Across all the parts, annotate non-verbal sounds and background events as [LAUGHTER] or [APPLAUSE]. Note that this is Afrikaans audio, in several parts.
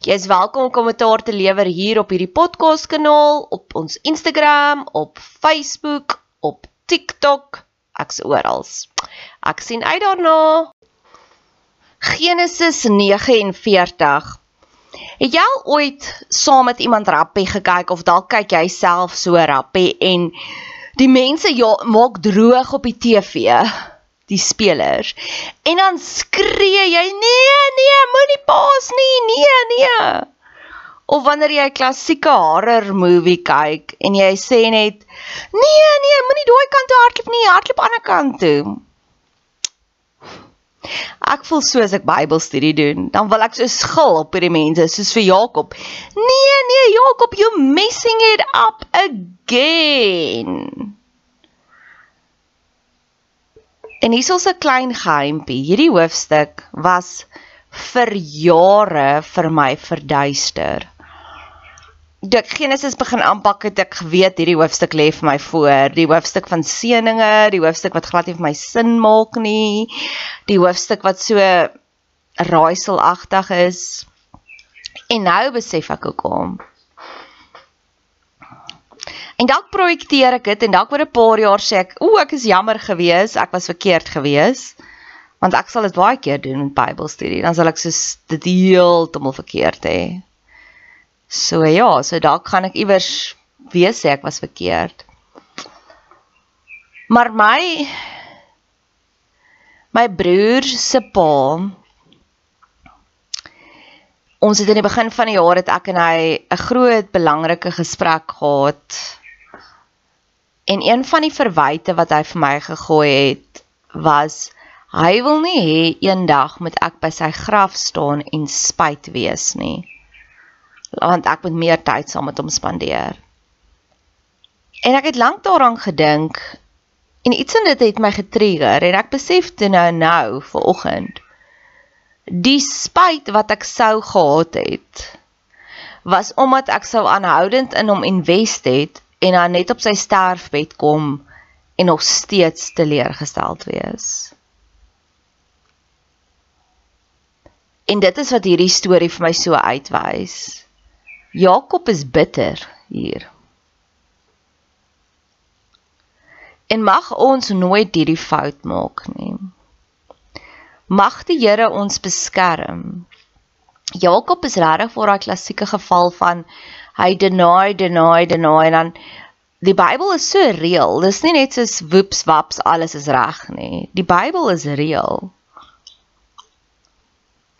Jy is welkom om kommentaar te lewer hier op hierdie podcast kanaal, op ons Instagram, op Facebook, op TikTok, ek's oral. Ek sien uit daarna. Genesis 49. Het jy al ooit saam met iemand rappie gekyk of dalk kyk jy self so rappie en die mense ja maak droog op die TV? Die spelers. En dan skree jy: "Nee, nee, moenie paas nie. Nee, nee." Of wanneer jy 'n klassieke horror movie kyk en jy sê net: "Nee, nee, moenie daai kant toe hardloop nie, hardloop aan die ander kant toe." Ek voel soos ek Bybelstudie doen, dan wil ek so skil op hierdie mense, soos vir Jakob. Nee, nee, Jakob, you messing it up again. En hier is 'n klein geheimpie. Hierdie hoofstuk was vir jare vir my verduister. Dit Genesis begin aanpak het ek geweet hierdie hoofstuk lê vir my voor, die hoofstuk van seëninge, die hoofstuk wat glad nie vir my sin maak nie, die hoofstuk wat so raaiselagtig is. En nou besef ek hoekom. En dalk projekteer ek dit en dalk oor 'n paar jaar sê ek, "Ooh, ek is jammer geweest, ek was verkeerd geweest." Want ek sal dit baie keer doen met Bybelstudie, dan sal ek so dit heeltemal verkeerd hê. So ja, so dalk gaan ek iewers weer sê ek was verkeerd. Maar my my broer se pa Ons het in die begin van die jaar het ek en hy 'n groot belangrike gesprek gehad En een van die verwyte wat hy vir my gegooi het was hy wil nie hê eendag moet ek by sy graf staan en spyt wees nie. Want ek moet meer tyd saam met hom spandeer. En ek het lank daaraan gedink en iets in dit het my getrigger en ek besef toe nou nou vanoggend die spyt wat ek sou gehad het was omdat ek sou aanhoudend in hom invest het en dan net op sy sterfbed kom en nog steeds teleurgesteld wees. En dit is wat hierdie storie vir my so uitwys. Jakob is bitter hier. En mag ons nooit hierdie fout maak nie. Mag die Here ons beskerm. Jakob is regtig vir daai klassieke geval van hy deny deny deny en dan die Bybel is so reëel. Dis nie net soos woeps waps alles is reg nie. Die Bybel is reëel.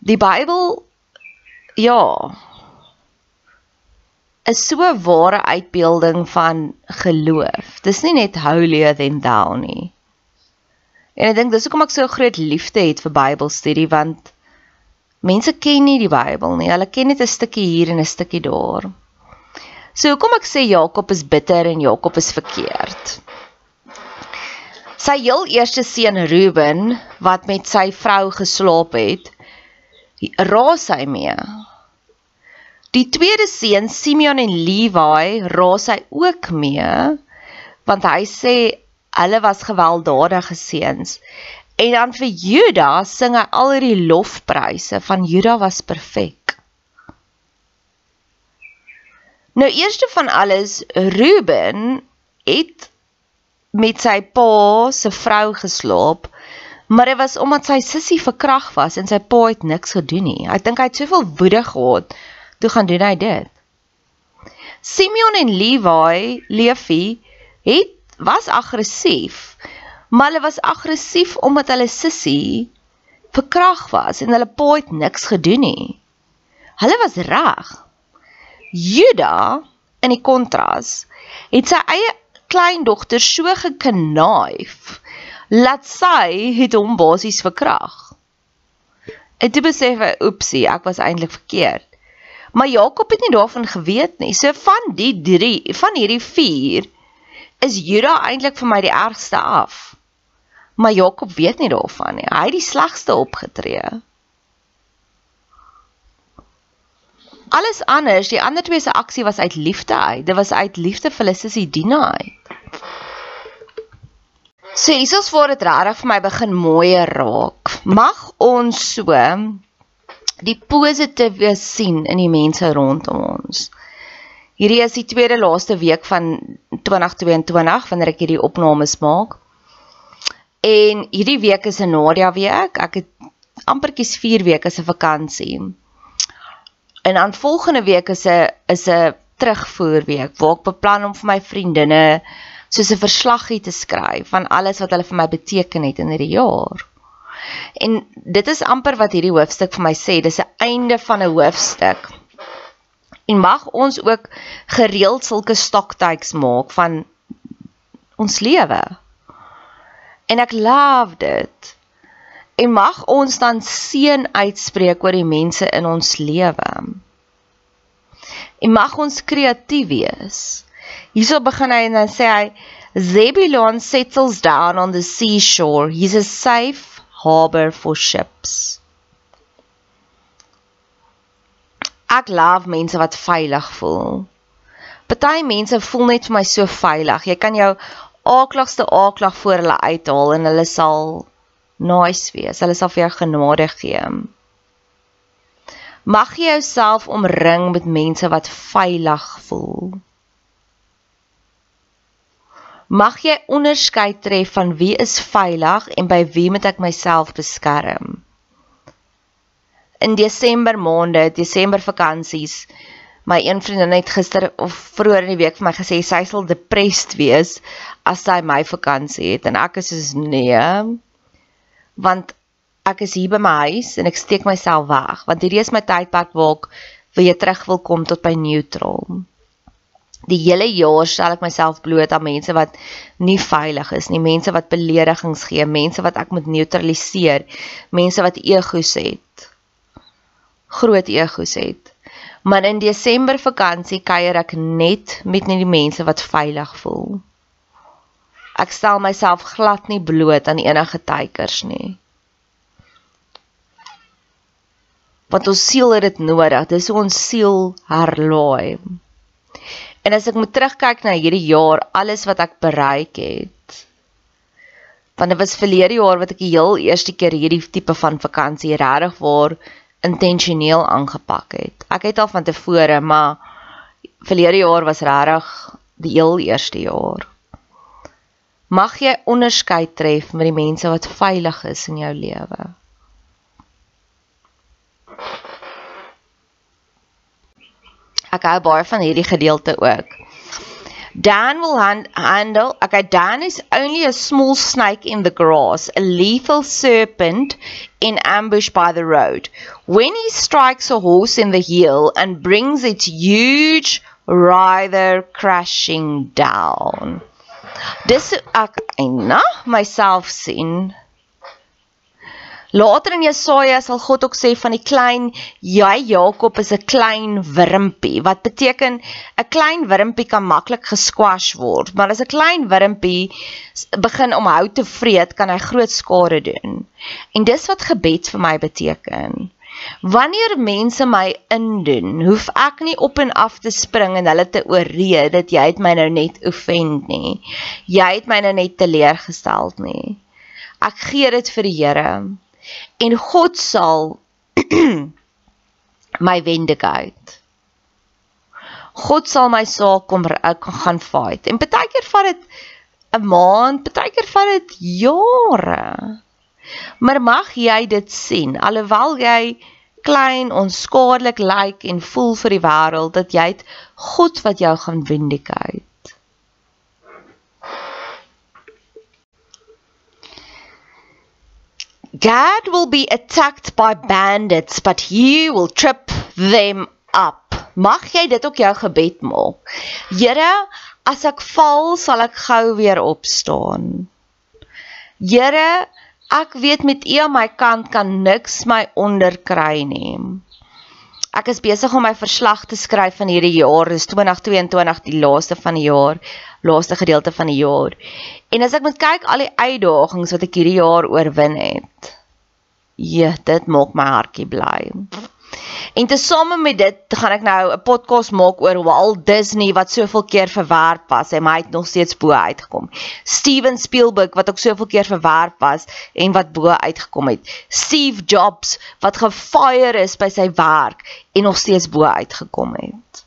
Die Bybel ja is so 'n ware uitbeelding van geloof. Dis nie net holier than thou nie. En ek dink dis hoekom ek so groot liefde het vir Bybelstudie want mense ken nie die Bybel nie. Hulle ken net 'n stukkie hier en 'n stukkie daar. So hoekom ek sê Jakob is bitter en Jakob is verkeerd. Sy heel eerste seun Reuben wat met sy vrou geslaap het, raas hy mee. Die tweede seun Simeon en Levi raas hy ook mee want hy sê hulle was gewelddadige seuns. En dan vir Juda sing hy al hierdie lofpryse van Juda was perfek. Nou eerste van alles Ruben het met sy pa se vrou geslaap, maar dit was omdat sy sussie verkrag was en sy pa het niks gedoen nie. Ek dink hy het soveel woede gehad toe gaan doen hy dit. Simeon en Levi, Levi het was aggressief, maar hulle was aggressief omdat hulle sussie verkrag was en hulle pa het niks gedoen nie. Hulle was reg. Juda in die kontras het sy eie kleindogter so geknaif laat sy het hom basies verkrag. En toe besef hy, oepsie, ek was eintlik verkeerd. Maar Jakob het nie daarvan geweet nie. So van die 3, van hierdie 4 is Juda eintlik vir my die ergste af. Maar Jakob weet nie daarvan nie. Hy het die slegste opgetree. Alles anders, die ander twee se aksie was uit liefde uit. Dit was uit liefde vir hulle sussie Dina uit. So Jesus voor dit regtig vir my begin mooier raak. Mag ons so die positiewe sien in die mense rondom ons. Hierdie is die tweede laaste week van 2022 wanneer ek hierdie opnames maak. En hierdie week is 'n Nadia week. Ek het amperkies 4 weke se vakansie. En dan volgende week is 'n is 'n terugvoer week waar ek beplan om vir my vriendinne soos 'n verslaggie te skryf van alles wat hulle vir my beteken het in hierdie jaar. En dit is amper wat hierdie hoofstuk vir my sê, dis 'n einde van 'n hoofstuk. En mag ons ook gereeld sulke stoktyks maak van ons lewe. En ek love dit. En mag ons dan seën uitspreek oor die mense in ons lewe. En mag ons kreatief wees. Hierso begin hy en dan sê hy Zebulon settles down on the seashore. He's a safe harbor for ships. Ek love mense wat veilig voel. Party mense voel net vir my so veilig. Jy kan jou aakligste aaklag voor hulle uithaal en hulle sal nice wees. Hulle sal vir jou genade gee. Mag jy jouself omring met mense wat veilig voel. Mag jy onderskei tref van wie is veilig en by wie moet ek myself beskerm. In Desember maande, Desember vakansies, my een vriendin het gister of vroeër in die week vir my gesê sy sal depressed wees as sy my vakansie het en ek is soos nee want ek is hier by my huis en ek steek myself weg want hierdie is my tydperk waar ek weer terug wil kom tot by neutral. Die hele jaar stel ek myself bloot aan mense wat nie veilig is nie, mense wat beledigings gee, mense wat ek moet neutraliseer, mense wat egos het. Groot egos het. Maar in Desember vakansie kuier ek net met net die mense wat veilig voel. Ek stel myself glad nie bloot aan enige teikers nie. Want ons siel het dit nodig. Dis hoe ons siel herlaai. En as ek moet terugkyk na hierdie jaar, alles wat ek bereik het. Want dit was verlede jaar wat ek die heel eerste keer hierdie tipe van vakansie regtig waar intentioneel aangepak het. Ek het al van tevore, maar verlede jaar was regtig die heel eerste jaar mag jy onderskeid tref met die mense wat veilig is in jou lewe. Ek hou baie van hierdie gedeelte ook. Dan will hand, handle. Okay, Dan is only a small snake in the grass, a lethal serpent in ambush by the road. When he strikes a horse in the heel and brings its huge rider crashing down. Dis ek na myself sien Later in Jesaja sal God ook sê van die klein jy Jakob is 'n klein wurmpie wat beteken 'n klein wurmpie kan maklik gesquash word maar as 'n klein wurmpie begin om hout te vreet kan hy groot skade doen. En dis wat gebed vir my beteken Wanneer mense my indoen, hoef ek nie op en af te spring en hulle te oorree dat jy het my nou net offend nie. Jy het my nou net teleurgestel nie. Ek gee dit vir die Here en God sal [CLEARS THROAT] my vindicate. God sal my saak kom ek gaan fight. En baie keer vat dit 'n maand, baie keer vat dit jare. Maar mag jy dit sien alhoewel jy klein, onskadelik lyk like en voel vir die wêreld dat jy het God wat jou gaan vindicate. Gad will be attacked by bandits, but he will trip them up. Mag jy dit ook jou gebed maak. Here, as ek val, sal ek gou weer opstaan. Here, ek weet met U aan my kant kan niks my onderkry nie. Ek is besig om my verslag te skryf van hierdie jaar, dis 2022, die laaste van die jaar, laaste gedeelte van die jaar. En as ek moet kyk al die uitdagings wat ek hierdie jaar oorwin het. Ja, dit maak my hartjie bly. En tesame met dit gaan ek nou 'n podcast maak oor Walt Disney wat soveel keer verwerp was en hy het nog steeds bo uitgekom. Steven Spielberg wat ook soveel keer verwerp was en wat bo uitgekom het. Steve Jobs wat gefire is by sy werk en nog steeds bo uitgekom het.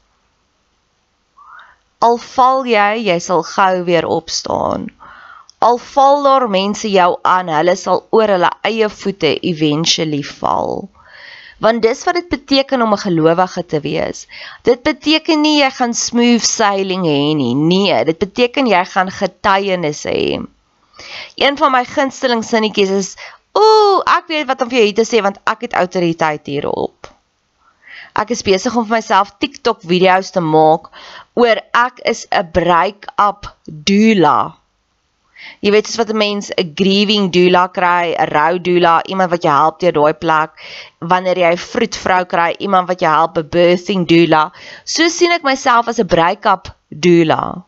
Al val jy, jy sal gou weer opstaan. Al val daar mense jou aan, hulle sal oor hulle eie voete eventually val. Want dis wat dit beteken om 'n gelowige te wees. Dit beteken nie jy gaan smooth sailing hê nie. Nee, dit beteken jy gaan getuienis hê. Een van my gunsteling sinnetjies is: "Ooh, ek weet wat om vir jou te sê want ek het autoriteit hierop." Ek is besig om vir myself TikTok video's te maak oor ek is 'n break-up doula. Jy weet soos wat 'n mens 'n grieving doula kry, 'n rou doula, iemand wat jou help deur daai plek. Wanneer jy 'n vroedvrou kry, iemand wat jou help 'n birthing doula. So sien ek myself as 'n break-up doula.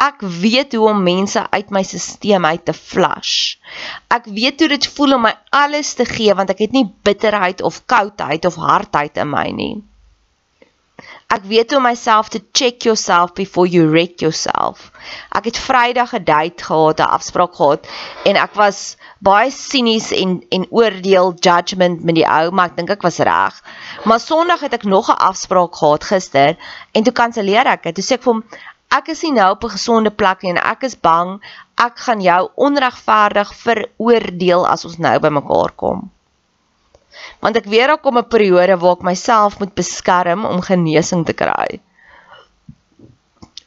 Ek weet hoe om mense uit my stelsel uit te flush. Ek weet hoe dit voel om my alles te gee want ek het nie bitterheid of koudheid of hardheid in my nie. Ek weet hoe myself to check yourself before you wreck yourself. Ek het Vrydag 'n date gehad, 'n afspraak gehad en ek was baie sinies en en oordeel judgement met die ou, maar ek dink ek was reg. Maar Sondag het ek nog 'n afspraak gehad gister en toe kanselleer ek dit. Toe sê ek vir hom ek is nie nou op 'n gesonde plek nie en ek is bang ek gaan jou onregverdig veroordeel as ons nou by mekaar kom want ek weet daar kom 'n periode waar ek myself moet beskerm om genesing te kry.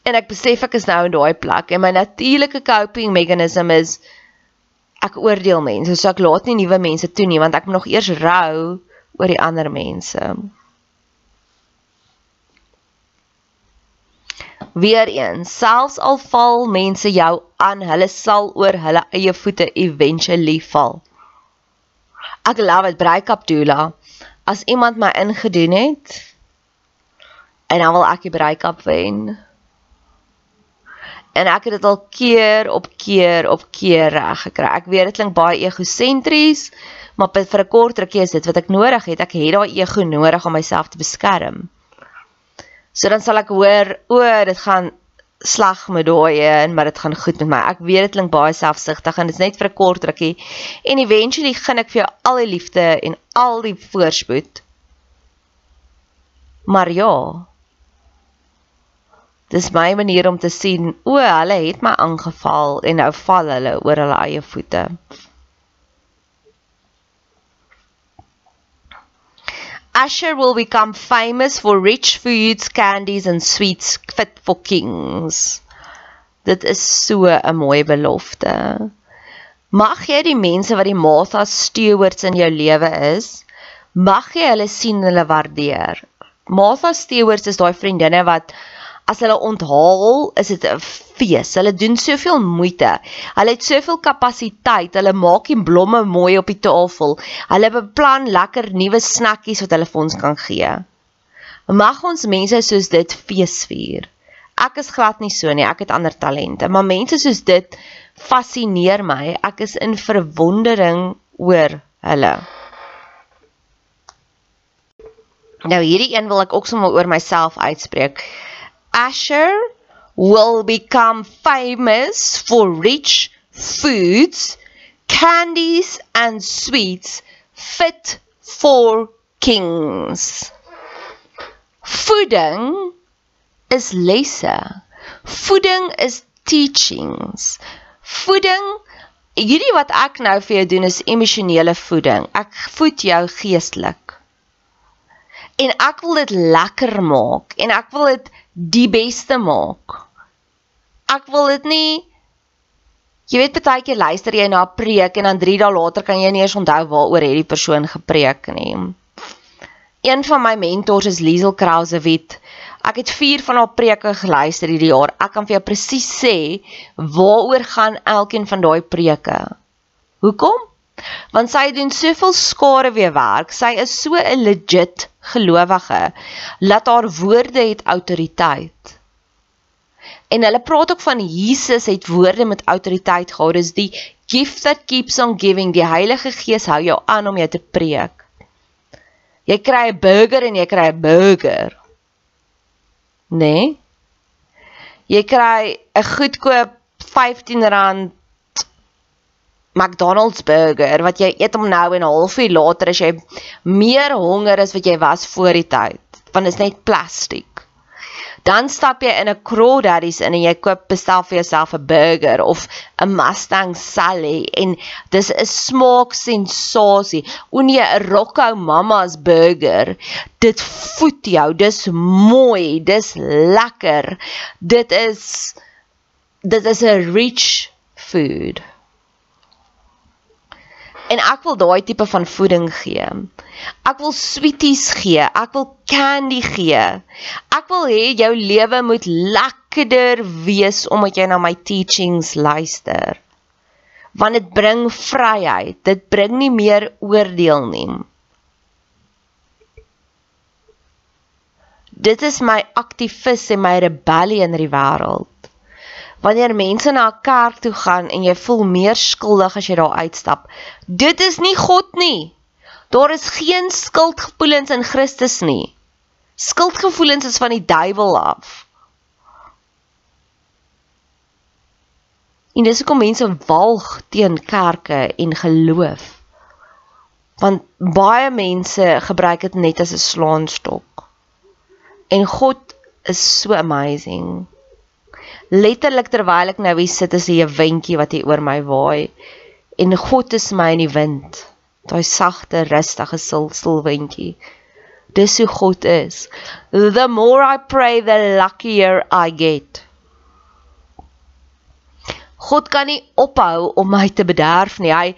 En ek besef ek is nou in daai plek en my natuurlike coping mechanism is ek oordeel mense, so ek laat nie nuwe mense toe nie want ek moet nog eers rou oor die ander mense. Weereens, selfs al val mense jou aan, hulle sal oor hulle eie voete eventually val. Ek love dit break-up doula. As iemand my ingedoen het en dan wil ek die break-up wen. En ek het dit al keer op keer op keer reg gekry. Ek weet dit klink baie egosentries, maar vir 'n kort rukkie is dit wat ek nodig het. Ek het daai ego nodig om myself te beskerm. So dan sal ek hoor, o, dit gaan slag met daai en maar dit gaan goed met my. Ek weet dit klink baie selfsugtig en dit is net vir 'n kort rukkie. En eventually gun ek vir jou al die liefde en al die voorspoed. Maar ja. Dis my manier om te sien, o, hulle het my aangeval en nou val hulle oor hulle eie voete. Asher will become famous for rich foods, candies and sweets fit for kings. Dit is so 'n mooi belofte. Mag jy die mense wat die Martha Stewarts in jou lewe is, mag jy hulle sien en hulle waardeer. Martha Stewarts is daai vriendinne wat as hulle onthaal, is dit 'n fees. Hulle doen soveel moeite. Hulle het soveel kapasiteit. Hulle maak die blomme mooi op die tafel. Hulle beplan lekker nuwe snackies wat hulle vir ons kan gee. Mag ons mense soos dit feesvier. Ek is glad nie so nie. Ek het ander talente, maar mense soos dit fascineer my. Ek is in verwondering oor hulle. Nou hierdie een wil ek ook sommer oor myself uitspreek. Asher will become famous for rich foods, candies and sweets fit for kings. Voeding is lesse. Voeding is teachings. Voeding hierdie wat ek nou vir jou doen is emosionele voeding. Ek voed jou geestelik. En ek wil dit lekker maak en ek wil dit die beste maak. Ek wil dit nie Jy weet baie keer luister jy na 'n preek en dan 3 dae later kan jy nie eens onthou waaroor het die persoon gepreek nie. Een van my mentors is Liesel Krausewit. Ek het 4 van haar preke geluister hierdie jaar. Ek kan vir jou presies sê waaroor gaan elkeen van daai preke. Hoekom? Want sy doen soveel skare weer werk. Sy is so 'n legit gelowige. Laat haar woorde het autoriteit. En hulle praat ook van Jesus het woorde met autoriteit gehad. Dis die gift that keeps on giving. Die Heilige Gees hou jou aan om jou te preek. Jy kry 'n burger en jy kry 'n burger nê? Nee? Jy kry 'n goedkoop R15 McDonald's burger wat jy eet om nou en 'n halfuur later as jy meer honger as wat jy was voor die tyd, want dit is net plastiek. Dan stap jy in 'n Crawdaddy's in en jy koop bestel vir jouself 'n burger of 'n Mustang Sally en dis 'n smaak sensasie. O nee, 'n Rocco Mama's burger. Dit voed jou. Dis mooi, dis lekker. Dit is dit is 'n rich food en ek wil daai tipe van voeding gee. Ek wil sweeties gee, ek wil candy gee. Ek wil hê jou lewe moet lekkerder wees omdat jy na my teachings luister. Want dit bring vryheid, dit bring nie meer oordeel nie. Dit is my aktivis en my rebellie in die wêreld wanneer mense na 'n kerk toe gaan en jy voel meer skuldig as jy daar uitstap. Dit is nie God nie. Daar is geen skuldgevoelens in Christus nie. Skuldgevoelens is van die duiwel af. En dis hoekom mense walg teen kerke en geloof. Want baie mense gebruik dit net as 'n slaanstok. En God is so amazing letterlik terwyl ek nou hier sit is hier 'n windjie wat hier oor my waai. En God is my in die wind. Daai sagte rustige stil stil windjie dis hoe God is. The more i pray the luckier i get. God kan nie ophou om my te bederf nie. Hy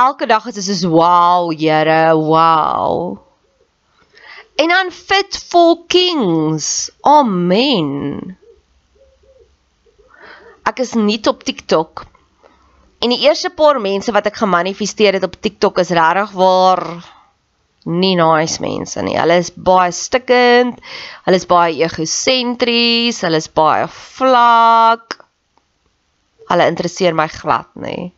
elke dag is dit soos wow Here wow. En dan fit for kings. Amen ek is nie op TikTok. En die eerste paar mense wat ek gemanifesteer het op TikTok is regtig waar nie nice mense nie. Hulle is baie stikkend, hulle is baie egosentries, hulle is baie vlak. Hulle interesseer my glad nie.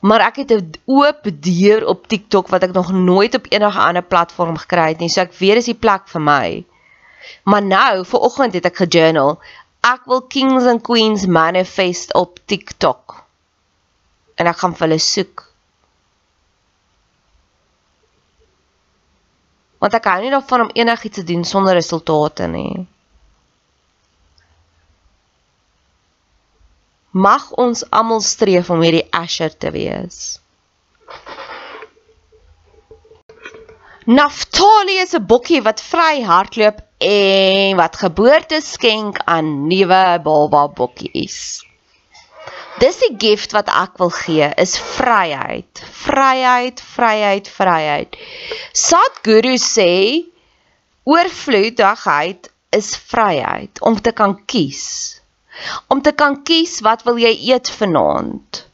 Maar ek het 'n oop deur op TikTok wat ek nog nooit op enige ander platform gekry het nie. So ek weet dis die plek vir my. Maar nou, vir oggend het ek gejournal ek wil kings and queens manifest op TikTok. En ek gaan vir hulle soek. Want ek hou nie daarvan om enigiets te doen sonder resultate nie. Mag ons almal streef om hierdie Asher te wees. Naftali is 'n bokkie wat vry hardloop en wat geboorte skenk aan nuwe baba bokkies. Dis die gift wat ek wil gee, is vryheid. Vryheid, vryheid, vryheid. Sadhguru sê oorvloedigheid is vryheid om te kan kies. Om te kan kies wat wil jy eet vanaand?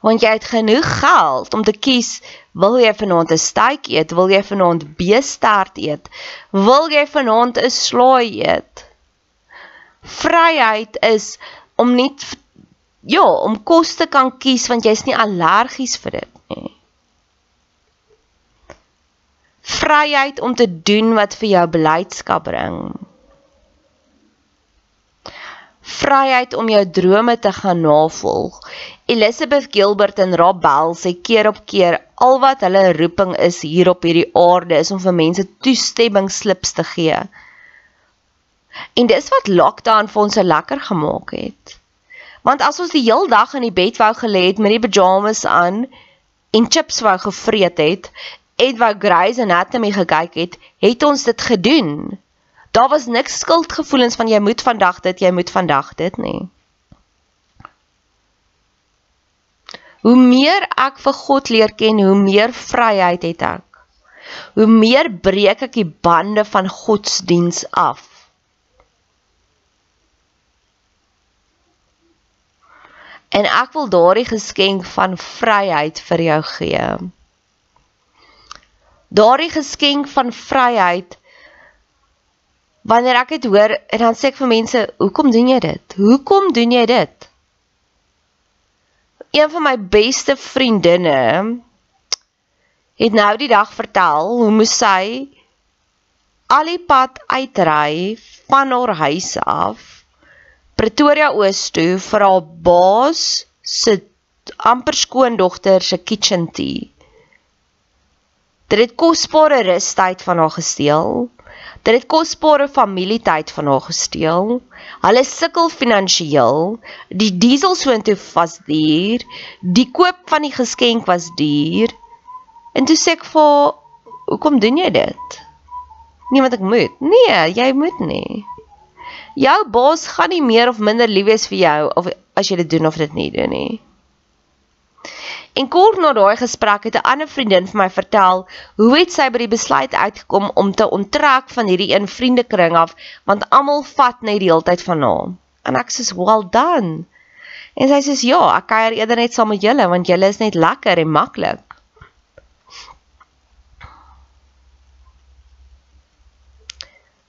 Want jy het genoeg geld om te kies Wil jy vanaand 'n steak eet? Wil jy vanaand beestert eet? Wil jy vanaand 'n slaai eet? Vryheid is om nie ja, om kos te kan kies want jy's nie allergies vir dit nie. Vryheid om te doen wat vir jou blydskap bring. Vryheid om jou drome te gaan navolg. Elizabeth Gilbert en Rob Bell sê keer op keer al wat hulle roeping is hier op hierdie aarde is om vir mense toestemming slips te gee. En dis wat lockdown vir ons so lekker gemaak het. Want as ons die heel dag in die bed wou gelê het met die pyjamas aan en chips wou gevreet het, wou Grey's Anatomy gekyk het, het ons dit gedoen. Daar was niks skuldgevoelens van jy moet vandag dit, jy moet vandag dit nie. Hoe meer ek vir God leer ken, hoe meer vryheid het ek. Hoe meer breek ek die bande van godsdiens af. En ek wil daardie geskenk van vryheid vir jou gee. Daardie geskenk van vryheid wanneer ek dit hoor en dan sê ek vir mense, "Hoekom doen jy dit? Hoekom doen jy dit?" een van my beste vriendinne het nou die dag vertel hoe moes sy al die pad uitry van haar huis af Pretoria Oos toe vir haar baas se amper skoondogter se kitchen tea. Dit het kosbare rustyd van haar gesteel. Dit het kosbare familietyd van haar gesteel. Hulle sukkel finansiëel. Die diesel soontoe was duur. Die koop van die geskenk was duur. En toe sê ek vir hoekom doen jy dit? Nee, want ek moet. Nee, jy moet nie. Jou baas gaan nie meer of minder lief wees vir jou of as jy dit doen of dit nie doen nie. En kort na daai gesprek het 'n ander vriendin vir my vertel hoe het sy by die besluit uitgekom om te onttrek van hierdie een vriendekring af want almal vat net die hele tyd van haar. En ek sê, "Well done." En sy sê, "Ja, ek kuier eerder net saam met julle want julle is net lekker en maklik."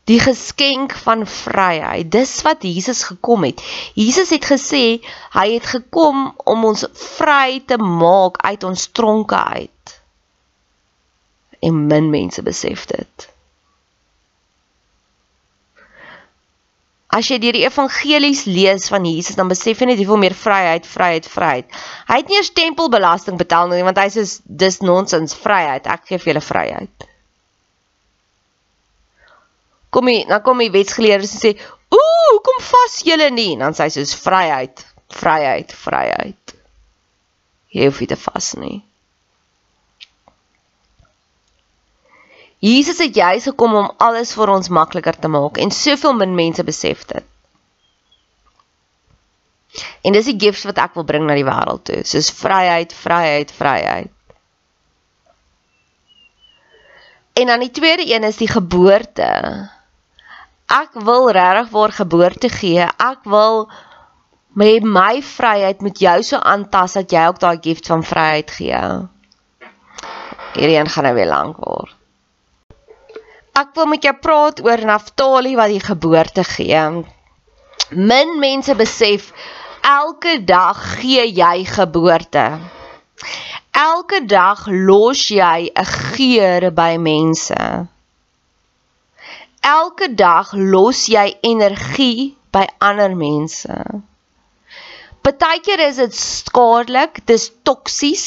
Die geskenk van vryheid. Dis wat Jesus gekom het. Jesus het gesê hy het gekom om ons vry te maak uit ons tronke uit. En min mense besef dit. As jy deur die evangelies lees van Jesus, dan besef jy net hoeveel meer vryheid, vryheid, vryheid. Hy het nie eers tempelbelasting betaal nie, want hy sê dis nonsens, vryheid. Ek gee vir julle vryheid kom die dan kom die wetsgeleerdes en sê, "Ooh, hoekom vas julle nie?" En dan sê hy soos vryheid, vryheid, vryheid. Jy hoef nie te vas nie. Jesus het juis gekom om alles vir ons makliker te maak en soveel min mense besef dit. En dis die gifts wat ek wil bring na die wêreld toe, soos vryheid, vryheid, vryheid. En dan die tweede een is die geboorte ek wil regtig waar geboorte gee. Ek wil met my vryheid met jou so aantas dat jy ook daai gift van vryheid gee. Hierdie een gaan nou weer lank word. Ek wil met jou praat oor Naftali wat die geboorte gee. Min mense besef elke dag gee jy geboorte. Elke dag los jy 'n geur by mense elke dag los jy energie by ander mense. Partykeer is dit skadelik, dis toksies.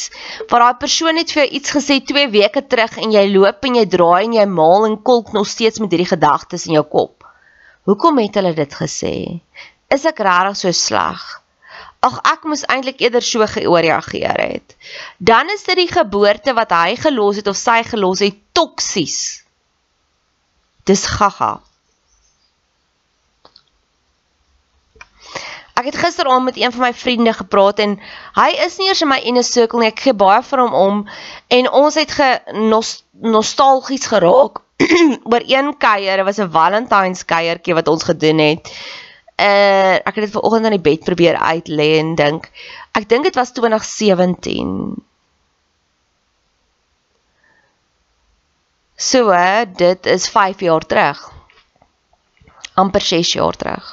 Want daai persoon het vir jou iets gesê 2 weke terug en jy loop en jy draai en jy maal en kolk nog steeds met hierdie gedagtes in jou kop. Hoekom het hulle dit gesê? Is ek regtig so sleg? Ag ek moes eintlik eerder so geoorreageer het. Dan is dit die geboorte wat hy gelos het of sy gelos het toksies. Dis gaga. Ek het gisteraand met een van my vriende gepraat en hy is nie eers in my inner circle nie. Ek gee baie vir hom om en ons het ge nostalgies geraak [CLEARS THROAT] oor een kuier. Dit was 'n Valentine's kuiertjie wat ons gedoen het. Uh ek het dit vanoggend aan die bed probeer uitlê en dink. Ek dink dit was 2017. So, dit is 5 jaar terug. amper 6 jaar terug.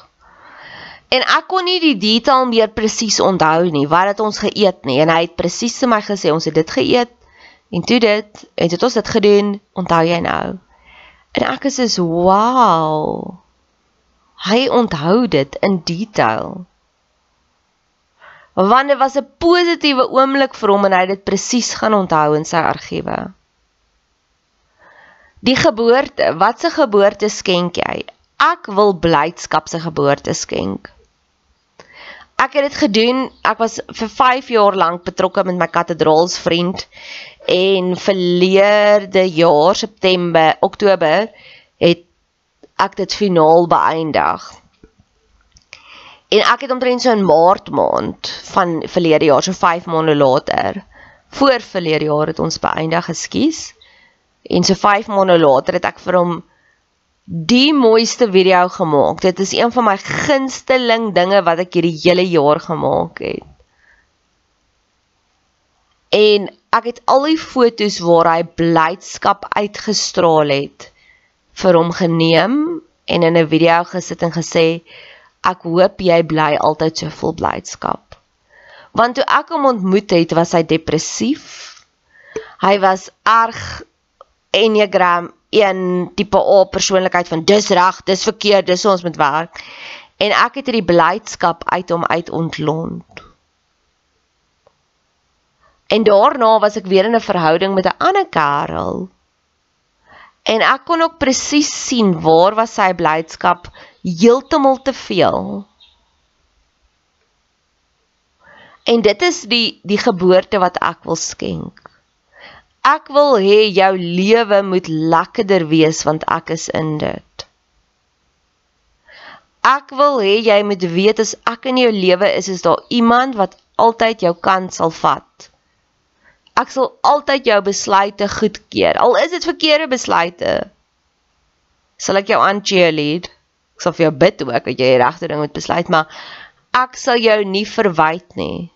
En ek kon nie die detail meer presies onthou nie wat het ons geëet nie. En hy het presies vir my gesê ons het dit geëet en toe dit en dit ons dit gedoen onthou jy nou? En ek is so wow. Hy onthou dit in detail. Want dit was 'n positiewe oomblik vir hom en hy het dit presies gaan onthou in sy argiewe die geboorte wat se geboorte skenk jy ek wil blydskap se geboorte skenk ek het dit gedoen. Ek was vir 5 jaar lank betrokke met my katedraalsvriend en verlede jaar September, Oktober het ek dit finaal beëindig. En ek het omtrent so in Maart maand van verlede jaar, so 5 maande later, voor verlede jaar het ons beëindig geskies. En so 5 maande later het ek vir hom die mooiste video gemaak. Dit is een van my gunsteling dinge wat ek hierdie hele jaar gemaak het. En ek het al die fotos waar hy blydskap uitgestraal het vir hom geneem en in 'n video gesit en gesê ek hoop jy bly altyd so vol blydskap. Want toe ek hom ontmoet het, was hy depressief. Hy was erg Enneagram een tipe A persoonlikheid van dis reg, dis verkeerd, dis ons moet werk. En ek het hierdie blydskap uit hom uit ontlont. En daarna was ek weer in 'n verhouding met 'n ander kerel. En ek kon ook presies sien waar was sy blydskap heeltemal te veel. En dit is die die geboorte wat ek wil skenk. Ek wil hê jou lewe moet lekkerder wees want ek is in dit. Ek wil hê jy moet weet as ek in jou lewe is, is daar iemand wat altyd jou kant sal vat. Ek sal altyd jou besluite goedkeur. Al is dit verkeerde besluite. Sal ek jou aan cheerlead. Ek sal vir jou bid ook dat jy die regte ding moet besluit, maar ek sal jou nie verwyd nie.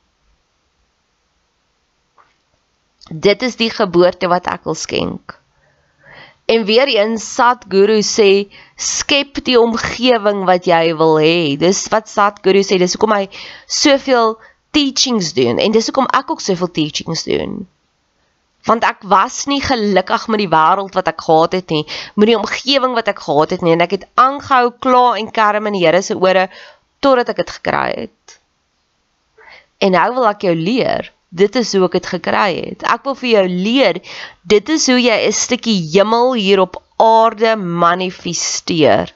Dit is die geboorte wat ek wil skenk. En weer eens Satguru sê skep die omgewing wat jy wil hê. Dis wat Satguru sê. Dis hoekom hy soveel teachings doen en dis hoekom ek ook soveel teachings doen. Want ek was nie gelukkig met die wêreld wat ek gehad het nie, met die omgewing wat ek gehad het nie en ek het aangehou kla en kerm in die Here se ore totdat ek dit gekry het. En nou wil ek jou leer Dit is hoe ek dit gekry het. Ek wil vir jou leer, dit is hoe jy 'n stukkie hemel hier op aarde manifesteer.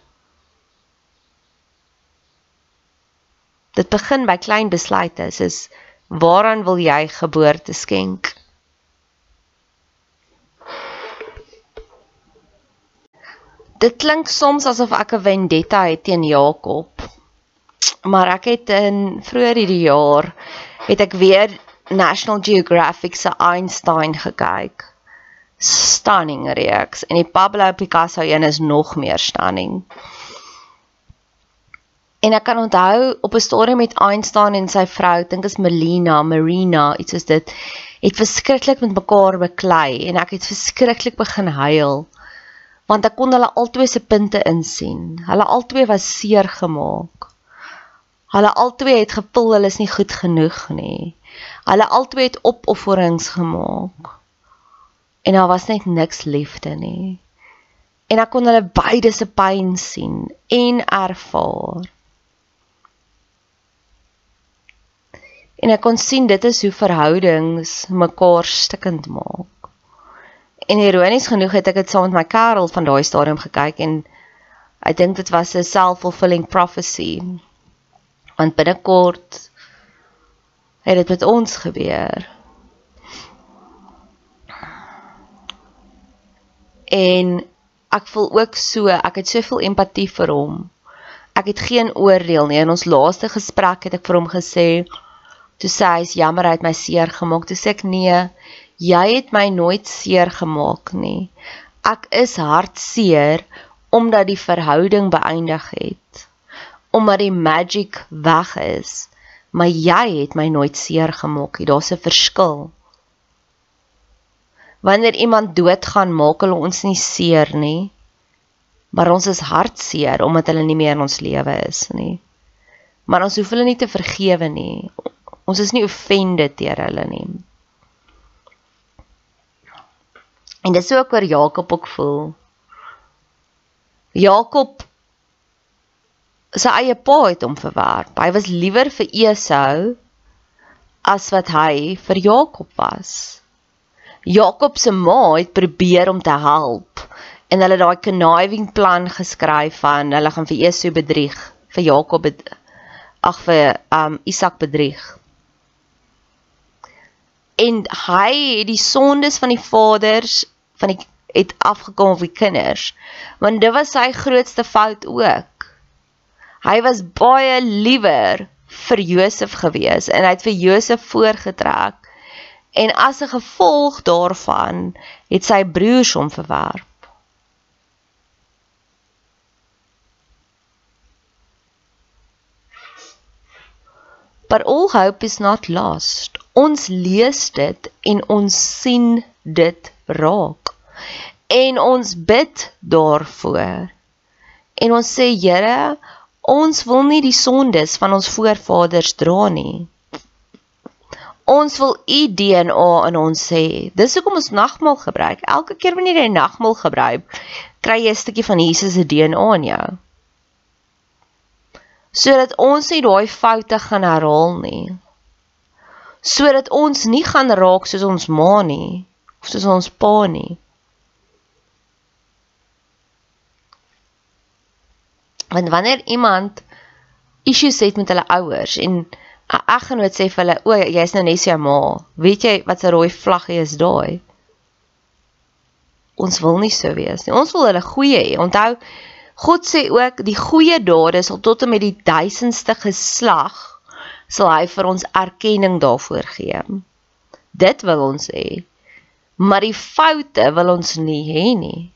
Dit begin by klein besluite, soos waaraan wil jy geboorte skenk? Dit klink soms asof ek 'n vendetta het teen Jakob. Maar ek het in vroeër hierdie jaar het ek weer National Geographic se Einstein gekyk. Stunning reeks en die Pablo Picasso een is nog meer stunning. En ek kan onthou op 'n storie met Einstein en sy vrou, dink is Melina, Marina, iets soos dit, het verskriklik met mekaar beklei en ek het verskriklik begin huil want ek kon hulle albei se punte insien. Hulle albei was seer gemaak. Hulle albei het gevoel hulle is nie goed genoeg nie. Hulle albei het opofferings gemaak. En daar was net niks liefde nie. En ek kon hulle beide se pyn sien en ervaar. En ek kon sien dit is hoe verhoudings mekaar stikkend maak. En ironies genoeg het ek dit saam met my Karel van daai stadium gekyk en ek dink dit was 'n self-fulfilling prophecy. Want binnekort het dit met ons gebeur. En ek voel ook so, ek het soveel empatie vir hom. Ek het geen oordeel nie. In ons laaste gesprek het ek vir hom gesê, toe sê hy is jammer hy het my seer gemaak. Toe sê ek nee, jy het my nooit seer gemaak nie. Ek is hartseer omdat die verhouding beëindig het. Omdat die magic weg is. Maar jy het my nooit seer gemaak nie. Daar's 'n verskil. Wanneer iemand doodgaan, maak hulle ons nie seer nie. Maar ons is hartseer omdat hulle nie meer in ons lewe is nie. Maar ons hoef hulle nie te vergewe nie. Ons is nie offended teer hulle nie. En dis ook oor Jakob ook voel. Jakob sy eie pa het hom verwerp. Hy was liewer vir Esau as wat hy vir Jakob was. Jakob se ma het probeer om te help en hulle daai conniving plan geskryf van hulle gaan vir Esau bedrieg, vir Jakob ag vir um Isak bedrieg. En hy het die sondes van die vaders van die het afgekom op die kinders. Want dit was sy grootste fout ook. Hy was baie liewer vir Josef gewees en hy het vir Josef voorgetrek. En as 'n gevolg daarvan het sy broers hom verwerp. But all hope is not lost. Ons lees dit en ons sien dit raak en ons bid daarvoor. En ons sê Here, ons wil nie die sondes van ons voorvaders dra nie. Ons wil u DNA in ons hê. Dis hoekom ons nagmaal gebruik. Elke keer wanneer jy nagmaal gebruik, kry jy 'n stukkie van Jesus se DNA in jou. Sodat ons nie daai foute gaan herhaal nie. Sodat ons nie gaan raak soos ons ma nie of soos ons pa nie. Want wanneer iemand issues het met hulle ouers en 'n eggenoot sê vir hulle, "O, jy's nou net sy ma." Weet jy wat 'n rooi vlaggie is daai? Ons wil nie so wees nie. Ons wil hulle goeie hê. Onthou, God sê ook die goeie dade sal tot en met die duisendste geslag sal hy vir ons erkenning daarvoor gee. Dit wil ons hê. Maar die foute wil ons nie hê nie.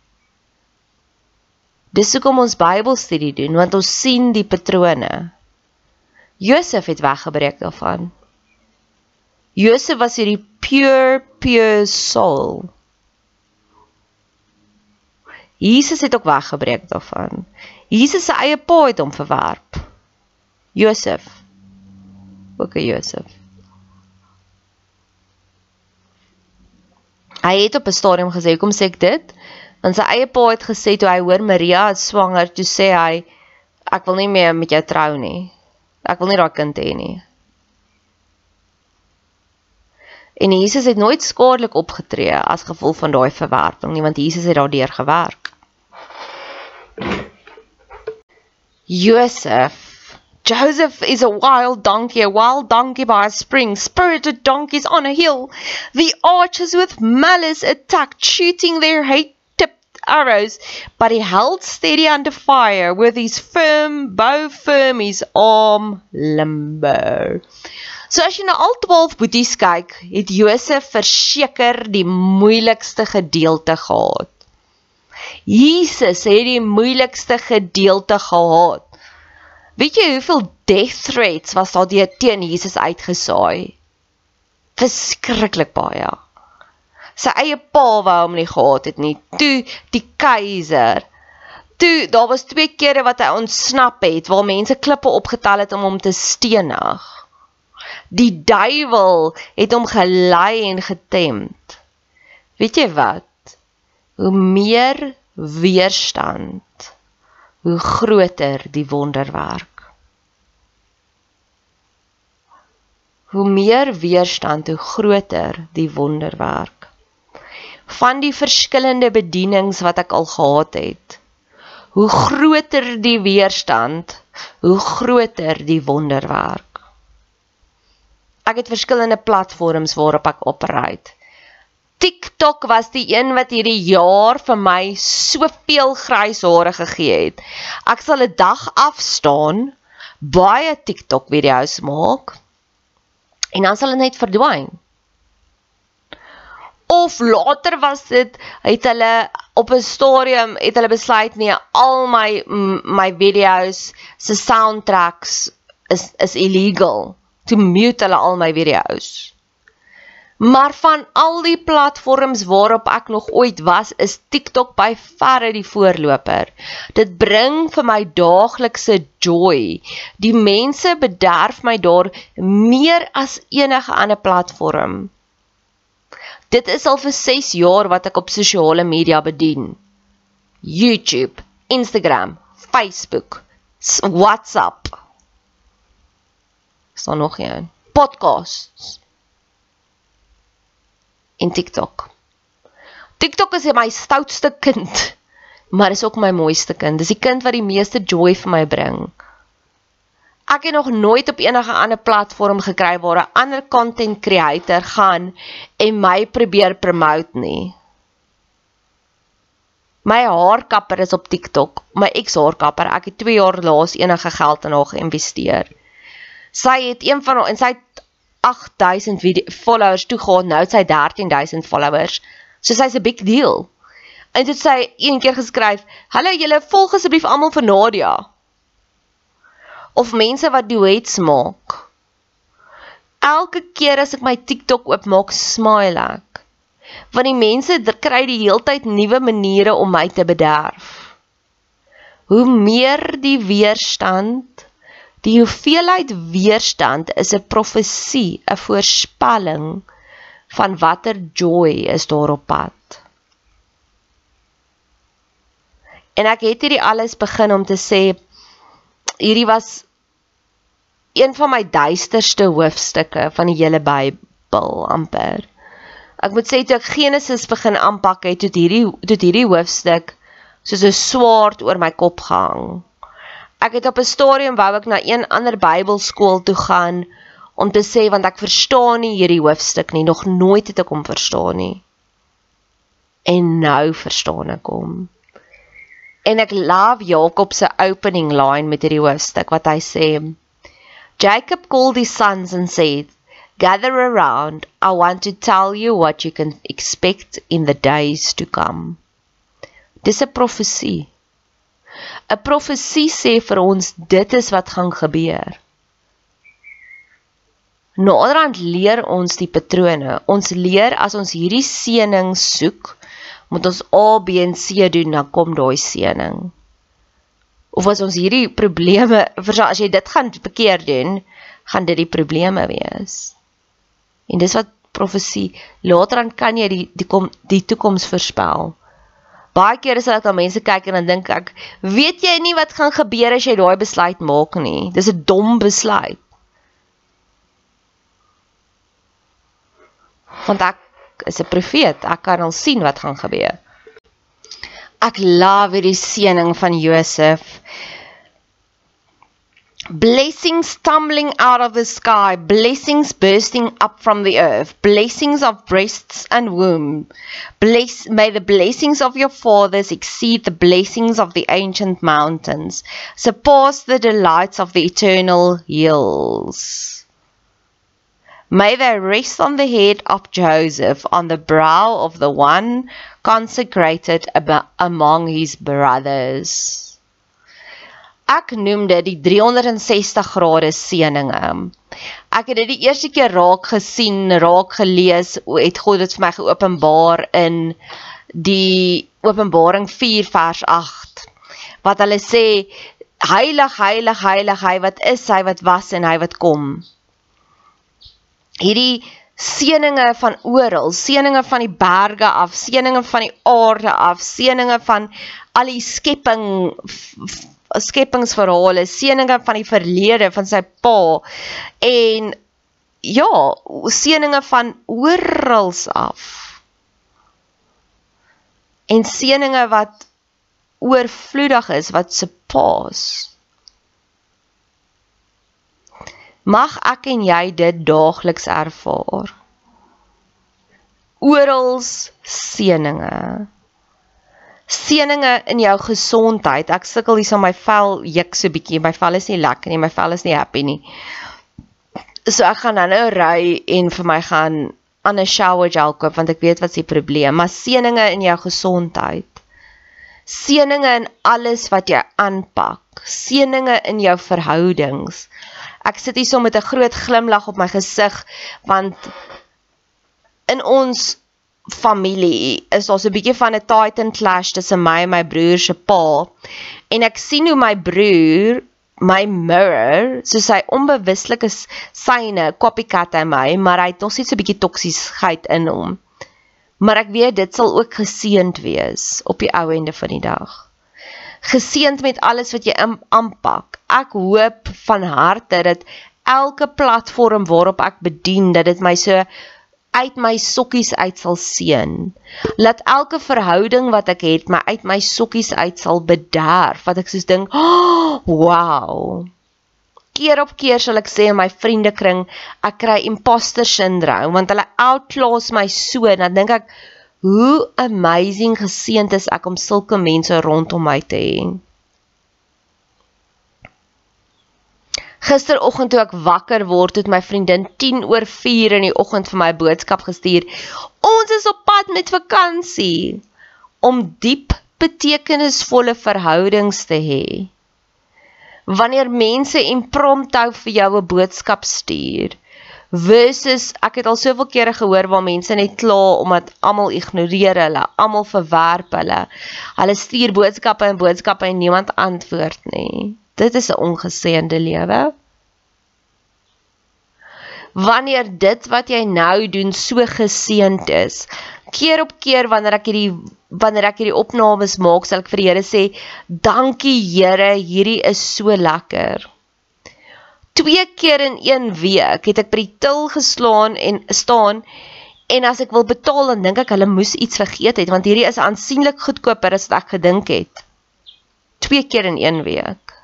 Dis hoekom ons Bybelstudie doen, want ons sien die patrone. Josef het weggebreek daarvan. Josef was hierdie pure pure soul. Jesus het ook weggebreek daarvan. Jesus se eie pa het hom verwerp. Josef. Ook 'n Josef. Hy het op 'n stadium gesê, "Kom sê ek dit?" Want sy eie pa het gesê toe hy hoor Maria is swanger, toe sê hy ek wil nie meer met jou trou nie. Ek wil nie daai kind hê nie. En Jesus het nooit skadelik opgetree as gevolg van daai verwerping nie, want Jesus het daardeur gewerk. Joseph Joseph is a wild donkey, a wild donkey by a spring, spirited donkeys on a hill. The archers with malice attacked, shooting their hate arrows, but he held steady under fire with his firm bow firm, his arm limber. So as jy na al 12 boeties kyk, het Josef verseker die moeilikste gedeelte gehad. Jesus het die moeilikste gedeelte gehad. Weet jy hoeveel death threats was daar teen Jesus uitgesaai? Verskriklik baie sy eie pa wou hom nie gehad het nie. Toe die keiser. Toe daar was twee kere wat hy ontsnap het waar mense klippe opgetel het om hom te stenig. Die duiwel het hom gelei en getemd. Weet jy wat? Hoe meer weerstand, hoe groter die wonderwerk. Hoe meer weerstand, hoe groter die wonderwerk van die verskillende bedienings wat ek al gehad het. Hoe groter die weerstand, hoe groter die wonderwerk. Ek het verskillende platforms waarop ek operate. TikTok was die een wat hierdie jaar vir my soveel grys hare gegee het. Ek sal 'n dag afstaan baie TikTok video's maak en dan sal dit net verdwyn. Of later was dit het hulle op 'n stadium het hulle besluit nee, al my my video's se soundtracks is is illegal. Toe mute hulle al my video's. Maar van al die platforms waarop ek nog ooit was, is TikTok by verre die voorloper. Dit bring vir my daaglikse joy. Die mense bederf my daar meer as enige ander platform. Dit is al vir 6 jaar wat ek op sosiale media bedien. YouTube, Instagram, Facebook, WhatsApp. Is daar nog een? Podcasts en TikTok. TikTok is my stoutste kind, [LAUGHS] maar is ook my mooiste kind. Dis die kind wat die meeste joy vir my bring. Ek het nog nooit op enige ander platform gekry waar 'n ander content creator gaan en my probeer promote nie. My haarkapper is op TikTok, my ex-haarkapper. Ek het 2 jaar laas enige geld in haar geïnvesteer. Sy het een van haar en sy het 8000 followers toe gaan, nou het sy 13000 followers. So sy's 'n big deal. En dit sy een keer geskryf: "Hallo julle, volg asseblief almal vir Nadia." Of mense wat duets maak. Elke keer as ek my TikTok oopmaak, smile ek. Want die mense kry die heeltyd nuwe maniere om my te bederf. Hoe meer die weerstand, Die hoeveelheid weerstand is 'n profesie, 'n voorspelling van watter joy is daar op pad. En ek het hierdie alles begin om te sê hierdie was een van my duisterste hoofstukke van die hele Bybel amper. Ek moet sê toe ek Genesis begin aanpak het, het hierdie het hierdie hoofstuk soos 'n swaard oor my kop gehang. Ek het op 'n stadium wou ek na een ander Bybelskool toe gaan om te sê want ek verstaan nie hierdie hoofstuk nie, nog nooit het ek hom verstaan nie. En nou verstaan ek hom. En ek love Jakob se opening line met hierdie hoofstuk wat hy sê Jacob called his sons and said Gather around, I want to tell you what you can expect in the days to come. Dis 'n profesie. 'n Profesie sê vir ons dit is wat gaan gebeur. Naderhand leer ons die patrone. Ons leer as ons hierdie seëning soek, moet ons A, B en C doen, dan kom daai seëning. Of as ons hierdie probleme, as jy dit gaan bekeer doen, gaan dit die probleme wees. En dis wat profesie, later dan kan jy die die kom die toekoms voorspel. Baie kere sal ek na mense kyk en dan dink ek, weet jy nie wat gaan gebeur as jy daai besluit maak nie. Dis 'n dom besluit. Want ek is 'n profeet. Ek kan al sien wat gaan gebeur. Ek love hierdie seëning van Josef blessings tumbling out of the sky, blessings bursting up from the earth, blessings of breasts and womb. Bless, may the blessings of your fathers exceed the blessings of the ancient mountains, surpass the delights of the eternal hills. May they rest on the head of Joseph, on the brow of the one consecrated among his brothers. Ek noem dit die 360 grade seëninge. Ek het dit die eerste keer raak gesien, raak gelees, het God dit vir my geopenbaar in die Openbaring 4 vers 8. Wat hulle sê heilig, heilig, heilig, hy wat is, hy wat was en hy wat kom. Hierdie seëninge van oral, seëninge van die berge af, seëninge van die aarde af, seëninge van al die skepping skepingsverhale, seëninge van die verlede van sy pa en ja, seëninge van oral af. En seëninge wat oorvloedig is wat se paas. Mag ek en jy dit daagliks ervaar. oral seëninge. Seëninge in jou gesondheid. Ek sukkel hier so my vel juk so bietjie. My vel is nie lekker nie. My vel is nie happy nie. So ek gaan nou ry en vir my gaan aan 'n shower gel koop want ek weet wat se probleem. Maar seëninge in jou gesondheid. Seëninge in alles wat jy aanpak. Seëninge in jou verhoudings. Ek sit hier so met 'n groot glimlag op my gesig want in ons familie is daar so 'n bietjie van 'n titan clash tussen my en my broer se pa. En ek sien hoe my broer my mirror, so sy onbewuslike syne copycat hy my, maar hy het nog steeds 'n bietjie toksiesheid in hom. Maar ek weet dit sal ook geseënd wees op die ou ende van die dag. Geseënd met alles wat jy aanpak. Ek hoop van harte dat elke platform waarop ek bedien dat dit my so uit my sokkies uit sal seën. Laat elke verhouding wat ek het my uit my sokkies uit sal bederf. Wat ek soos dink, oh, "Wow." Keer op keer sal ek sê in my vriendekring, ek kry imposter syndroom want hulle outclass my so en dan dink ek, "Hoe amazing geseënd is ek om sulke mense rondom my te hê." Gisteroggend toe ek wakker word, het my vriendin 10 oor 4 in die oggend vir my boodskap gestuur. Ons is op pad met vakansie om diep betekenisvolle verhoudings te hê. Wanneer mense impromptu vir jou 'n boodskap stuur versus ek het al soveel kere gehoor waar mense net kla omdat almal ignoreer hulle, almal verwerp hulle. Hulle stuur boodskappe en boodskappe en niemand antwoord nie. Dit is 'n ongeseënde lewe. Wanneer dit wat jy nou doen so geseënd is, keer op keer wanneer ek hierdie wanneer ek hierdie opnames maak, sal ek vir die Here sê, "Dankie Here, hierdie is so lekker." Twee keer in een week het ek by die til geslaan en staan en as ek wil betaal dan dink ek hulle moes iets vergeet het want hierdie is aansienlik goedkoper as wat ek gedink het. Twee keer in een week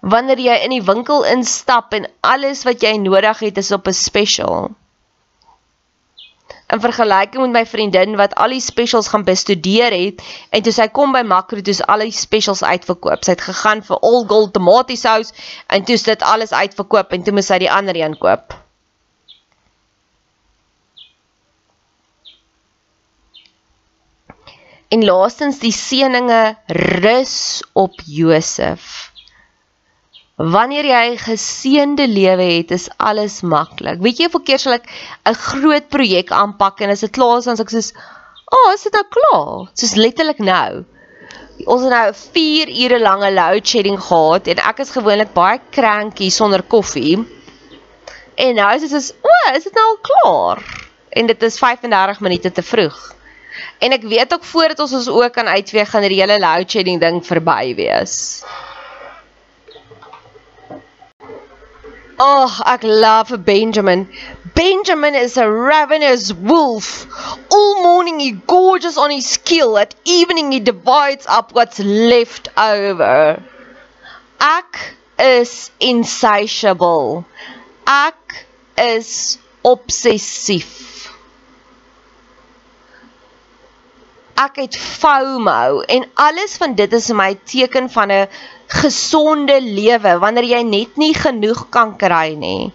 wanneer jy in die winkel instap en alles wat jy nodig het is op 'n special. In vergelyking met my vriendin wat al die specials gaan bestudeer het en toe sy kom by Makro toe is al die specials uitverkoop. Sy het gegaan vir all gold tomatiesous en toe is dit alles uitverkoop en toe moet sy die ander een koop. En laastens die seëninge rus op Josef. Wanneer jy 'n geseënde lewe het, is alles maklik. Weet jy hoeveel keer sal ek 'n groot projek aanpak en as dit klaar is, dan sê ek soos, "Ag, oh, is dit nou klaar?" Soos letterlik nou. Ons het nou 'n 4 ure lange load shedding gehad en ek is gewoonlik baie cranky sonder koffie. En nou is dit soos, "O, oh, is dit nou al klaar?" En dit is 35 minute te vroeg. En ek weet ook voordat ons ons ook kan uitweeg gaan die hele load shedding ding verby wees. Oh, ek love Benjamin. Benjamin is a ravenous wolf. All morning he gorges on his kill. At evening he divides up what's left over. Ek is insatiable. Ek is obsessief. Ek het FOMO en alles van dit is my teken van 'n gesonde lewe wanneer jy net nie genoeg kan kry nie.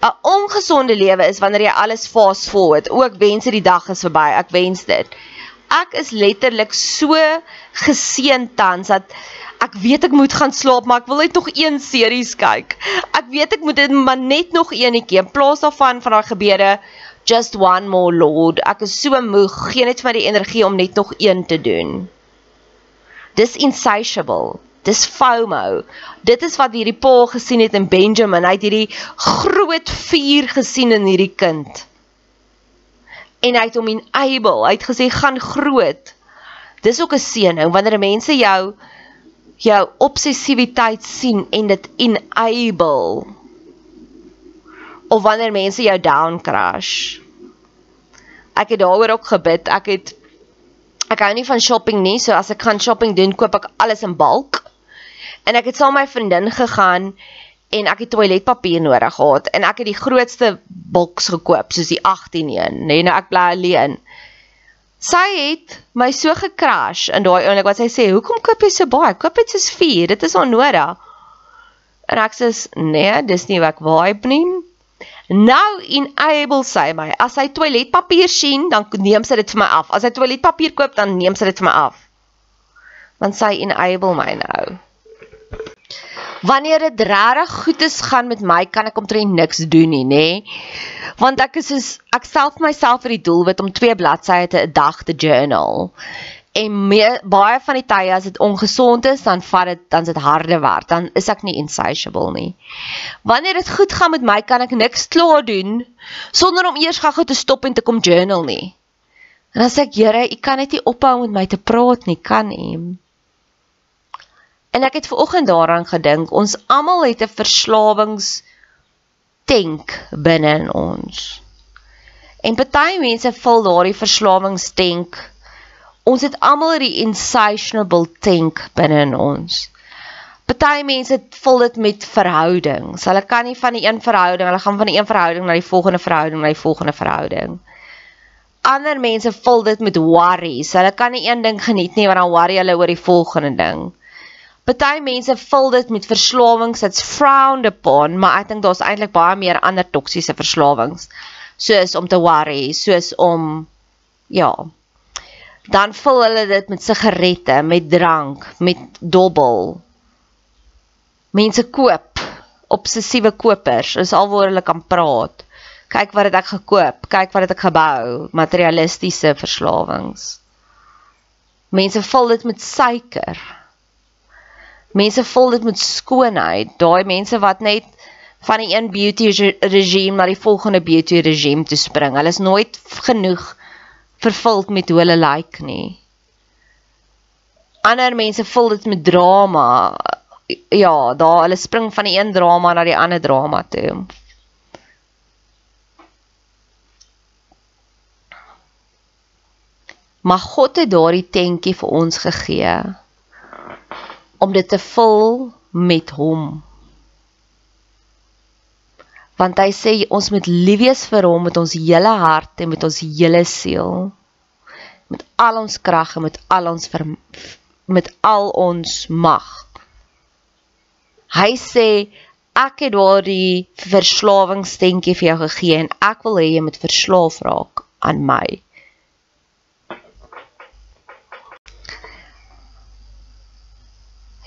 'n Ongesonde lewe is wanneer jy alles fast forward. Ook wens dit die dag is verby. Ek wens dit. Ek is letterlik so geseënd tans dat ek weet ek moet gaan slaap, maar ek wil net nog een series kyk. Ek weet ek moet dit maar net nog eenetjie in plaas daarvan van daai gebede just one more lord. Ek is so moeg, geen net vir my die energie om net nog een te doen. Dis insatiable. Dis FOMO. Dit is wat hierdie pa gesien het in Benjamin. Hy het hierdie groot vuur gesien in hierdie kind. En hy het hom enable. Hy het gesê gaan groot. Dis ook 'n seëning wanneer mense jou jou obsessiwiteit sien en dit enable. Of wanneer mense jou down crash. Ek het daaroor ook gebid. Ek het ek hou nie van shopping nie, so as ek gaan shopping doen, koop ek alles in bulk. En ek het saam met my vriendin gegaan en ek het toiletpapier nodig gehad en ek het die grootste boks gekoop soos die 18 een, nee, nou ek bly alleen. Sy het my so gekrash in daai oomblik wat sy sê, "Hoekom koop jy so baie? Koop net soos 4, dit is onnodig." En ek sê, "Nee, dis nie wat ek vibe nie." Nou enable sy my. As hy toiletpapier sien, dan neem sy dit vir my af. As hy toiletpapier koop, dan neem sy dit vir my af. Want sy enable my nou. Wanneer dit regtig goed is gaan met my, kan ek omtrent niks doen nie, nê? Want ek is soos ek self myself vir die doelwit om 2 bladsye te 'n dag te journal en meer, baie van die tye as dit ongesond is, dan vat dit dan dit harde werk. Dan is ek nie insatiable nie. Wanneer dit goed gaan met my, kan ek niks klaar doen sonder om eers gou te stop en te kom journal nie. En sê ek, Here, u kan net nie ophou met my te praat nie, kan u? En ek het ver oggend daaraan gedink, ons almal het 'n verslawings tank binne in ons. En party mense vul daardie verslawingstank Ons het almal die insatiable tank binne in ons. Party mense vul dit met verhoudings. Hulle kan nie van die een verhouding, hulle gaan van die een verhouding na die volgende verhouding, na die volgende verhouding. Ander mense vul dit met worries. Hulle kan nie een ding geniet nie, want dan worry hulle oor die volgende ding. Party mense vul dit met verslawings that's frowned upon, maar ek dink daar's eintlik baie meer ander toksiese verslawings, soos om te worry, soos om ja, dan vul hulle dit met sigarette, met drank, met dobbel. Mense koop, obsessiewe kopers, is alwaar hulle kan praat. Kyk wat het ek gekoop, kyk wat het ek gebou, materialistiese verslawings. Mense vul dit met suiker. Mense vul dit met skoonheid, daai mense wat net van die een beauty regime na die volgende beauty regime toe spring. Hulle is nooit genoeg vervuld met hoe hulle lyk like nie. Ander mense vul dit met drama. Ja, daar hulle spring van die een drama na die ander drama toe. Maar God het daardie tentjie vir ons gegee om dit te vul met hom. Want hy sê ons moet lief wees vir hom met ons hele hart en met ons hele siel. Met al ons krag en met al ons ver, met al ons mag. Hy sê ek het daardie verslawingsdenkie vir jou gegee en ek wil hê jy moet verslaaf raak aan my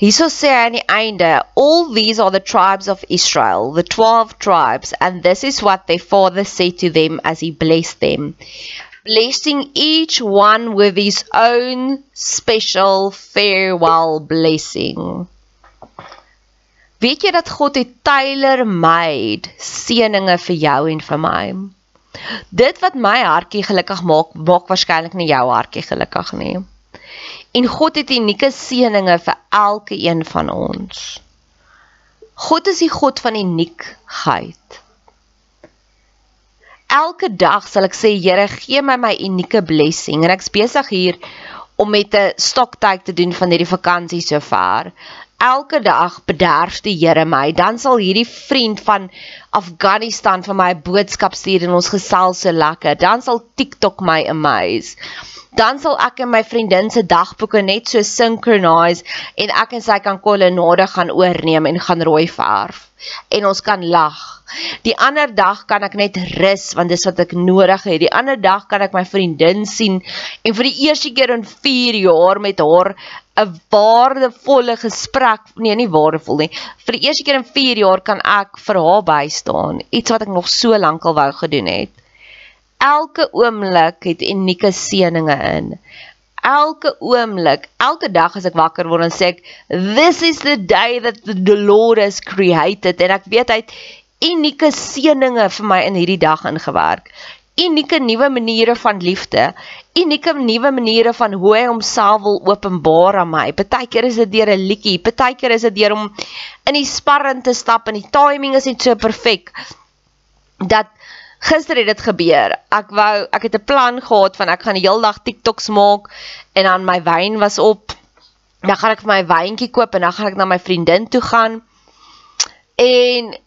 Hierso sê hy aan die einde, all these are the tribes of Israel, the 12 tribes, and this is what their father said to them as he blessed them, blessing each one with his own special farewell blessing. Weet jy dat God het tailor-made seëninge vir jou en vir my? Dit wat my hartjie gelukkig maak, maak waarskynlik nie jou hartjie gelukkig nie. En God het unieke seëninge vir elke een van ons. God is die God van uniekheid. Elke dag sal ek sê Here, gee my my unieke blessing en ek's besig hier om met 'n stoktyd te doen van hierdie vakansie sover. Elke dag bederf die Here my, dan sal hierdie vriend van Afghanistan vir my 'n boodskap stuur en ons gesels so lekker. Dan sal TikTok my amaze dan sal ek en my vriendin se dagboeke net so synchronize en ek en sy kan kolonnade gaan oorneem en gaan rooi verf en ons kan lag. Die ander dag kan ek net rus want dis wat ek nodig het. Die ander dag kan ek my vriendin sien en vir die eerste keer in 4 jaar met haar 'n waardevolle gesprek, nee, nie waardevol nie. Vir die eerste keer in 4 jaar kan ek vir haar bystaan, iets wat ek nog so lank al wou gedoen het elke oomblik het unieke seëninge in. Elke oomblik, elke dag as ek wakker word en sê ek this is the day that the Lord has created en ek weet hy het unieke seëninge vir my in hierdie dag ingewerk. Unieke nuwe maniere van liefde, unieke nuwe maniere van hoe hy homself wil openbaar aan my. Partykeer is dit deur 'n liedjie, partykeer is dit deur om in die sparring te stap en die timing is net so perfek dat gister het dit gebeur. Ek wou ek het 'n plan gehad van ek gaan die hele dag TikToks maak en dan my wyn was op. Dan gaan ek vir my wyntjie koop en dan gaan ek na my vriendin toe gaan. En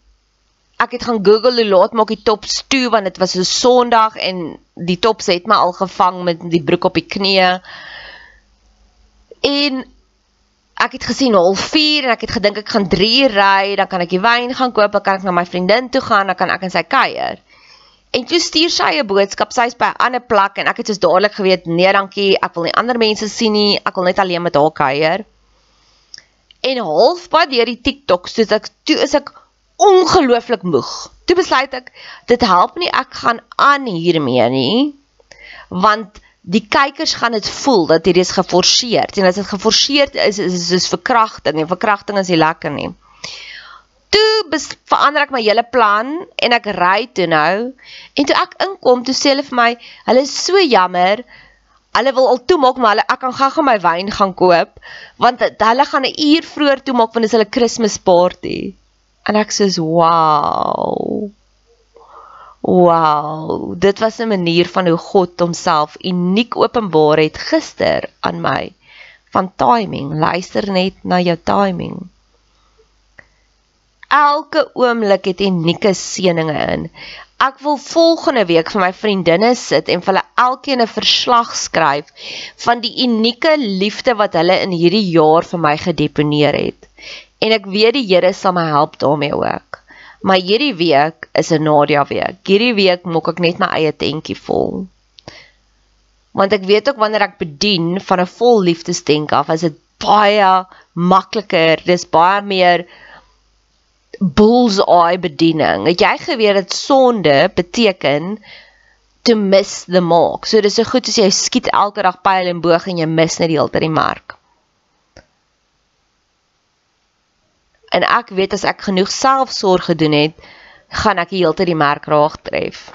ek het gaan Google hoe laat maak die tops toe want dit was 'n Sondag en die tops het my al gevang met die broek op die knie. En ek het gesien 04 en ek het gedink ek gaan 3 ry, dan kan ek die wyn gaan koop, dan kan ek na my vriendin toe gaan, dan kan ek in sy kuier. En toe stuur sy 'n boodskap, sy's by 'n ander plek en ek het soos dadelik geweet, nee dankie, ek wil nie ander mense sien nie, ek wil net alleen met haar kuier. En halfpad deur die TikTok, soos ek toe is ek ongelooflik moeg. Toe besluit ek, dit help nie ek gaan aan hiermee nie, want die kykers gaan dit voel dat hierdie is geforseer. En as dit geforseer is, is dit soos verkrachting en verkrachting is nie lekker nie. Toe verander ek my hele plan en ek ry toe nou en toe ek inkom, toe sê hulle vir my, hulle is so jammer. Hulle wil al toemaak, maar hulle ek kan gou-gou my wyn gaan koop want hulle gaan 'n uur vroeër toemaak want dit is hulle Kersfees party. En ek sê, "Wow." Wow, dit was 'n manier van hoe God homself uniek openbaar het gister aan my. Van timing, luister net na jou timing. Elke oomblik het unieke seëninge in. Ek wil volgende week vir my vriendinne sit en vir hulle elkeen 'n verslag skryf van die unieke liefde wat hulle in hierdie jaar vir my gedeponeer het en ek weet die Here sal my help daarmee ook. Maar hierdie week is 'n Nadia week. Hierdie week maak ek net my eie tentjie vol. Want ek weet ook wanneer ek bedien van 'n vol liefdesdenk af, is dit baie makliker. Dis baie meer bullseye bediening. Het jy geweet dat sonde beteken to miss the mark? So dis so goed as jy skiet elke dag pyl en boog en jy mis net die hele tyd die mark. En ek weet as ek genoeg selfsorg gedoen het, gaan ek heeltyd die merk raag tref.